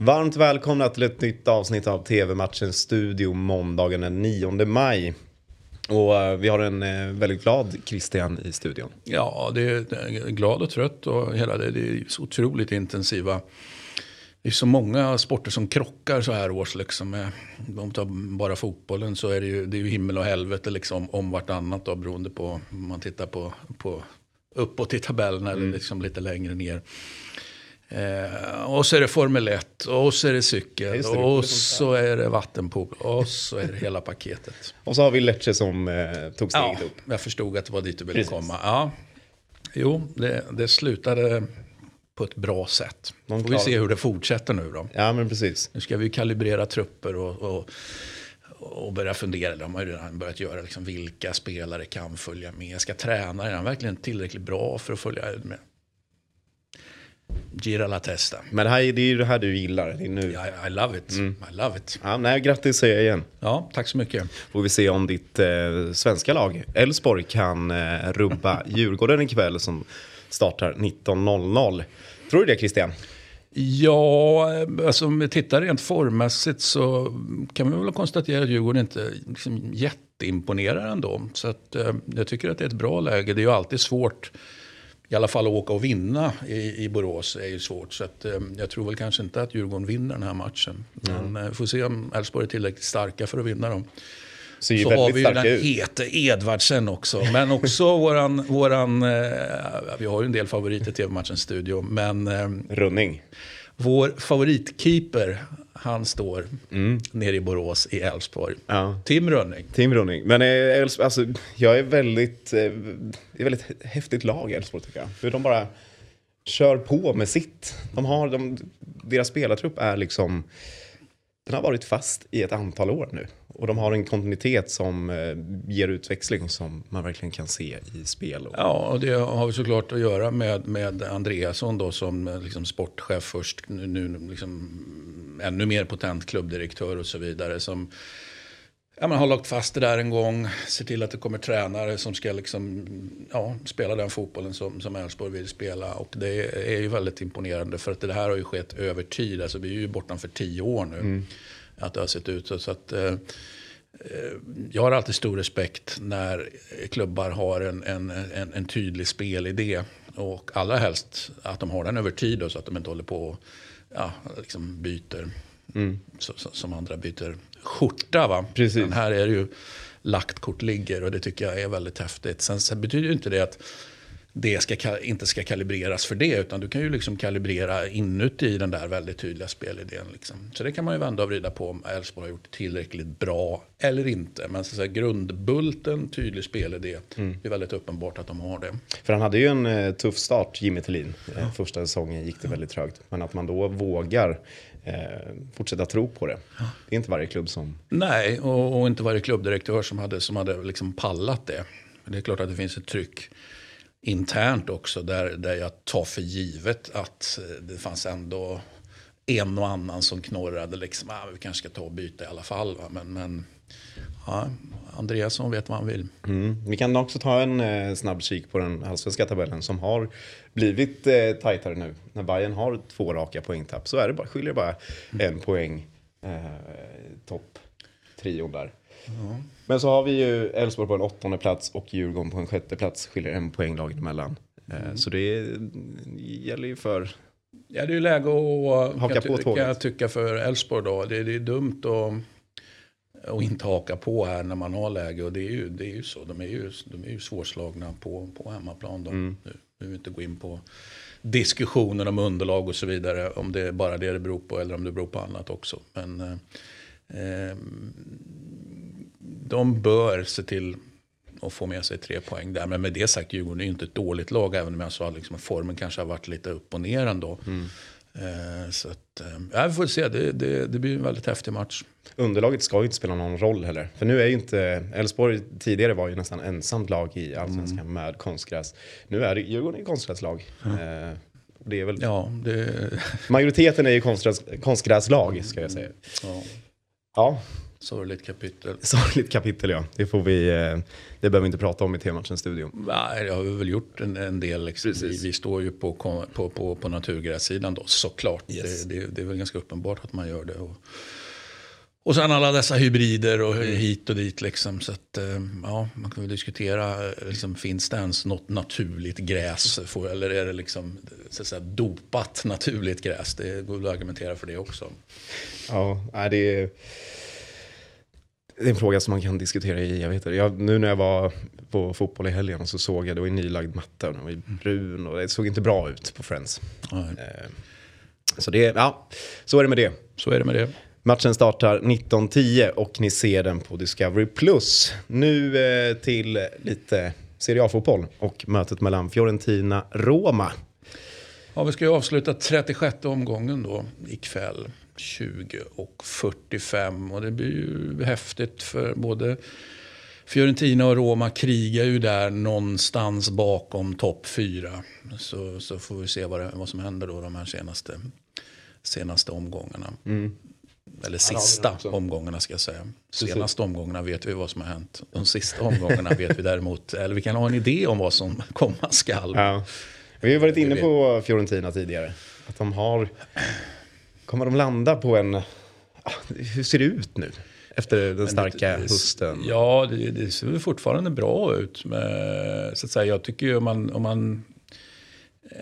Varmt välkomna till ett nytt avsnitt av TV-matchens studio måndagen den 9 maj. Och eh, vi har en eh, väldigt glad Christian i studion. Ja, det är, glad och trött och hela det, det är så otroligt intensiva. Det är så många sporter som krockar så här års. Liksom. med- Om tar bara fotbollen så är det ju, det är ju himmel och helvete liksom, om vartannat då, beroende på om man tittar på, på uppåt i tabellen eller liksom lite längre ner. Eh, och så är det Formel 1 och så är det cykel det, och så är det vattenpool och så är det hela paketet. Och så har vi Lecce som eh, tog steget Ja, upp. jag förstod att det var dit du ville Precis. komma. Ja. Jo, det, det slutade på ett bra sätt. De Får vi se hur det fortsätter nu då. Ja, men precis. Nu ska vi kalibrera trupper och, och, och börja fundera. Det har man ju redan börjat göra. Liksom, vilka spelare kan följa med? Ska tränaren verkligen tillräckligt bra för att följa med? Gira la testa. Men det, här, är- det är ju det här du gillar. Det är nu. Ja. I, I love it. Mm. I love it. nej, grattis säger jag igen. Ja, tack så mycket. Får vi se om ditt eh, svenska lag, Elfsborg, kan eh, rubba Djurgården ikväll som startar 19.00. Tror du det Christian? Ja, alltså om vi tittar rent formmässigt så kan vi väl konstatera att Djurgården inte liksom jätteimponerar ändå. Så att, eh, jag tycker att det är ett bra läge. Det är ju alltid svårt, i alla fall att åka och vinna i, i Borås är ju svårt. Så att, eh, jag tror väl kanske inte att Djurgården vinner den här matchen. Men eh, får se om Elfsborg är tillräckligt starka för att vinna dem. Så har vi ju den ut. hete Edvardsen också. Men också våran, våran eh, vi har ju en del favoriter i TV-matchens studio. Men eh, Running. Vår favoritkeeper, han står nere i Borås i Elfsborg. Ja. Tim Rönning. Team Running. Men eh, Elfs- alltså, jag är väldigt, eh, det är väldigt häftigt lag Elfsborg tycker jag. För de bara kör på med sitt. De har, de, deras spelartrupp är liksom, den har varit fast i ett antal år nu. Och de har en kontinuitet som eh, ger utväxling som man verkligen kan se i spel. Och, Ja, och det har vi såklart att göra med, med Andreasson då som eh, liksom sportchef först, nu, nu liksom ännu mer potent klubbdirektör och så vidare. Som ja, man har lagt fast det där en gång, ser till att det kommer tränare som ska liksom, ja, spela den fotbollen som, som Elfsborg vill spela. Och det är ju väldigt imponerande för att det här har ju skett över tid. Alltså vi är ju bortanför tio år nu. Att det har sett ut så. så att, eh, jag har alltid stor respekt när klubbar har en, en, en, en tydlig spelidé. Och allra helst att de har den över tid då, så att de inte håller på och ja, liksom byter. Så, så, som andra byter skjorta. Va? Precis. Men här är det ju lagt kort ligger och det tycker jag är väldigt häftigt. Sen, sen betyder ju inte det att det ska, ka- inte ska kalibreras för det. Utan du kan ju liksom kalibrera inuti den där väldigt tydliga spelidén. Liksom. Så det kan man ju vända och vrida på om Elfsborg har gjort tillräckligt bra eller inte. Men så säga, grundbulten, tydlig spelidé. Det är väldigt uppenbart att de har det. För han hade ju en eh, tuff start, Jimmy Tillin. Eh, första säsongen gick det väldigt trögt. Men att man då vågar eh, fortsätta tro på det. Det är inte varje klubb som... Nej, och, och inte varje klubbdirektör som hade, som hade liksom pallat det. Men det är klart att det finns ett tryck internt också där, där jag tar för givet att eh, det fanns ändå en och annan som knorrade liksom, ah, vi kanske ska ta och byta i alla fall. Va? Men, men ja, Andreasson vet vad han vill. Mm. Vi kan också ta en eh, snabb kik på den allsvenska tabellen som har blivit eh, tajtare nu. När Bayern har två raka poängtapp så är det bara, skiljer det bara en poäng eh, topp trion där. Men så har vi ju Elfsborg på en åttonde plats och Djurgården på en sjätte plats. Skiljer en poäng laget emellan. Eh, Så det gäller ju för... Ja, det är ju läge att Haka på tåget. kan jag tycka för Elfsborg då. Det, det är dumt att, att inte haka på här när man har läge. Och det är ju, det är ju så. De är ju, de är ju svårslagna på, på hemmaplan. Då. Mm. Nu nu vill vi inte gå in på diskussioner om underlag och så vidare. Om det är bara det det beror på eller om det beror på annat också. Men eh, eh, de bör se till att få med sig tre poäng där. Men med det sagt, Djurgården är ju inte ett dåligt lag. Även om jag sa liksom, att formen kanske har varit lite upp och ner ändå. Eh, så att, eh, ja, vi får se. Det, det, det blir en väldigt häftig match. Underlaget ska ju inte spela någon roll heller. För nu är ju inte... Elfsborg tidigare var ju nästan ensamt lag i allsvenskan Mm. med konstgräs. Nu är det Djurgården är konstgräslag. Eh, det är väl... Ja, det, Majoriteten är ju konstgräs, konstgräslag ska jag säga. ja. Ja, Sorgligt kapitel. Sorgligt kapitel ja. Det får vi, eh, det behöver vi inte prata om i T-matchens studio. Nej, det har vi väl gjort en, en del. Liksom. Vi, vi, står ju på, på, på, på naturgrässidan då, såklart. Yes. Det, det, det, är väl ganska uppenbart att man gör det. Och, och sen alla dessa hybrider och mm. hit och dit. Liksom. Så att, eh, ja, man kan väl diskutera, liksom, finns det ens något naturligt gräs? För, eller är det liksom, så säga, dopat naturligt gräs? Det går att argumentera för det också. Ja, det är, det är en fråga som man kan diskutera i evigheter. Jag, nu när jag var på fotboll i helgen så såg jag, det var nylagd matta och den var brun och det såg inte bra ut på Friends. Eh, så det, ja, så är det med det. Så är det med det. Matchen startar 19.10 och ni ser den på Discovery+. Nu eh, till lite Serie A-fotboll och mötet mellan Fiorentina-Roma. Ja, vi ska ju avsluta 36 omgången då ikväll. 20 och 45 och det blir ju häftigt för både Fiorentina och Roma krigar ju där någonstans bakom topp 4. Så, så får vi se vad, det, vad som händer då de här senaste, senaste omgångarna. Mm. Eller sista omgångarna ska jag säga. Senaste omgångarna vet vi vad som har hänt. De sista omgångarna vet vi däremot, eller vi kan ha en idé om vad som komma skall. Ja. Vi har varit inne på Fiorentina tidigare. Att de har, kommer de landa på en, ah, hur ser det ut nu? Efter den starka det, hösten. Ja, det, det, ser fortfarande bra ut. Med, så att säga, jag tycker ju om man, om man,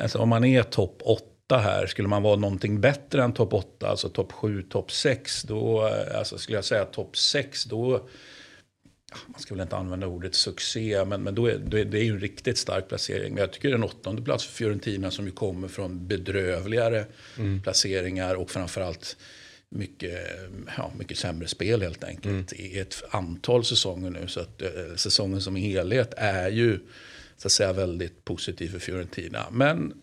alltså om man är topp 8 här, skulle man vara någonting bättre än topp 8, alltså topp 7, topp 6, då eh, alltså skulle jag säga topp 6, då man ska väl inte använda ordet succé, men, men då är, då är, det är ju en riktigt stark placering. Men jag tycker en åttonde plats för Fiorentina som ju kommer från bedrövligare mm. placeringar och framförallt mycket, ja, mycket sämre spel helt enkelt mm. i ett antal säsonger nu. Så att eh, säsongen som helhet är ju så att säga väldigt positiv för Fiorentina. Men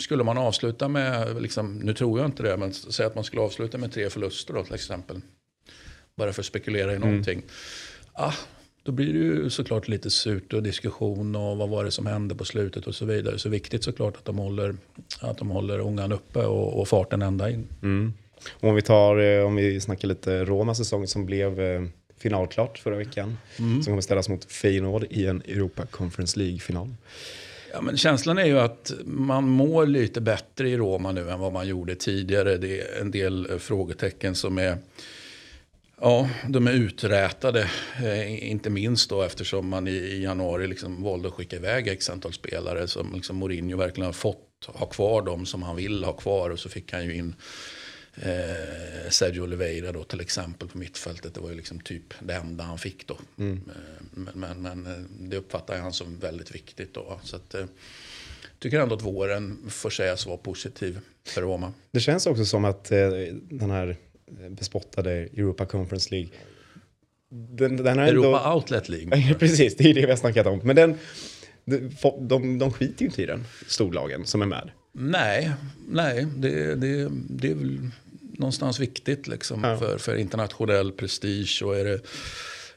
skulle man avsluta med, liksom, nu tror jag inte det, men säg att man skulle avsluta med tre förluster då till exempel. Bara för att spekulera i mm. någonting. Mm. Ah, då blir det ju såklart lite surt och diskussion och vad var det som hände på slutet och så vidare. Så viktigt såklart att de håller, att de håller ångan uppe och, och farten ända in. Mm. Om vi tar, eh, om vi snackar lite Roma säsong som blev eh, finalklart förra veckan. Mm. Som kommer ställas mot Feyenoord i en Europa Conference League-final. Ja, men känslan är ju att man mår lite bättre i Roma nu än vad man gjorde tidigare. Det är en del eh, frågetecken som är Ja, de är uträtade. Eh, inte minst då eftersom man i, i, januari liksom valde att skicka iväg x antal spelare. Som liksom Mourinho verkligen har fått ha kvar dem som han vill ha kvar. Och så fick han ju in eh, Sergio Oliveira då till exempel på mittfältet. Det var ju liksom typ det enda han fick då. Mm. Eh, men, men, men, eh, det uppfattar han som väldigt viktigt då. Så att, eh, tycker ändå att våren får sägas vara positiv för Roma. Det känns också som att eh, den här bespottade Europa Conference League den, den Europa ändå... Outlet League. Precis, det är det vi har snackat om. Men den, de, de, de skiter ju inte i den, storlagen som är med. Nej, nej det, det, det är väl någonstans viktigt liksom, ja. för, för internationell prestige. Och är det,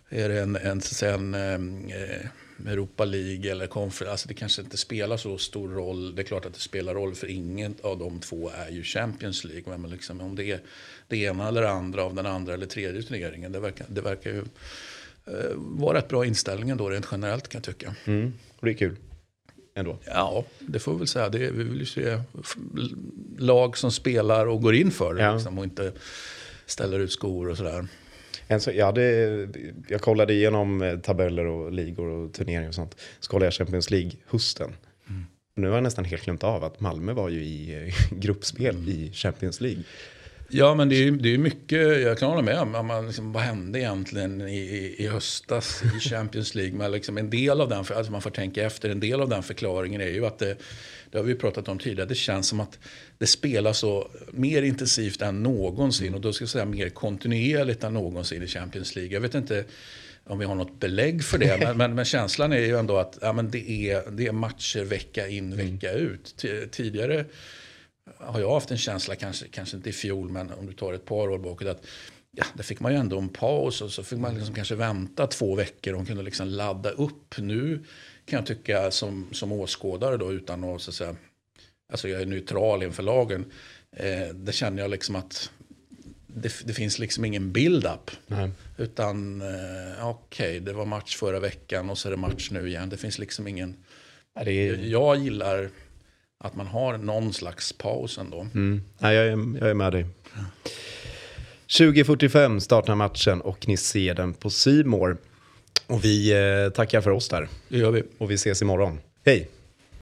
är det en, en, en, en eh, Europa League eller Conference, alltså det kanske inte spelar så stor roll. Det är klart att det spelar roll för ingen av de två är ju Champions League. Men liksom, om det är det ena eller andra av den andra eller tredje turneringen, det verkar, det verkar ju eh, vara rätt bra inställning ändå rent generellt kan jag tycka. Mm, och det är kul ändå? Ja, det får vi väl säga. Det, vi vill ju se lag som spelar och går in för det. Ja. Liksom, och inte ställer ut skor och sådär. Jag, hade, jag kollade igenom eh, tabeller och ligor och turneringar och sånt. Så kollade jag Champions League hösten. Mm. Nu har jag nästan helt glömt av att Malmö var ju i eh, gruppspel mm. i Champions League. Ja, men det är, det är mycket, jag kan hålla med om, man, liksom, vad hände egentligen i, i höstas i Champions League? Men liksom en del av den, alltså man får tänka efter, en del av den förklaringen är ju att det, det har vi pratat om tidigare, det känns som att det spelas så mer intensivt än någonsin och då ska jag säga mer kontinuerligt än någonsin i Champions League. Jag vet inte om vi har något belägg för det, men, men, men, känslan är ju ändå att ja, men det, är, det är matcher vecka in, vecka ut. Tidigare har jag haft en känsla, kanske, kanske inte i fjol, men om du tar ett par år bakåt, att ja, där fick man ju ändå en paus och så fick man liksom kanske vänta två veckor och kunde liksom ladda upp. Nu kan jag tycka som, som åskådare då utan att, så att säga, alltså jag är neutral inför lagen, eh, det känner jag liksom att det, det finns liksom ingen build-up. Utan eh, okej, det var match förra veckan och så är det match nu igen. Det finns liksom ingen... Det är, Jag gillar att man har någon slags paus ändå. mm, nej, jag, är, jag är med dig. 20.45 startar matchen och ni ser den på Simor. Och vi eh, tackar för oss där. Det gör vi. Och vi ses imorgon. Hej!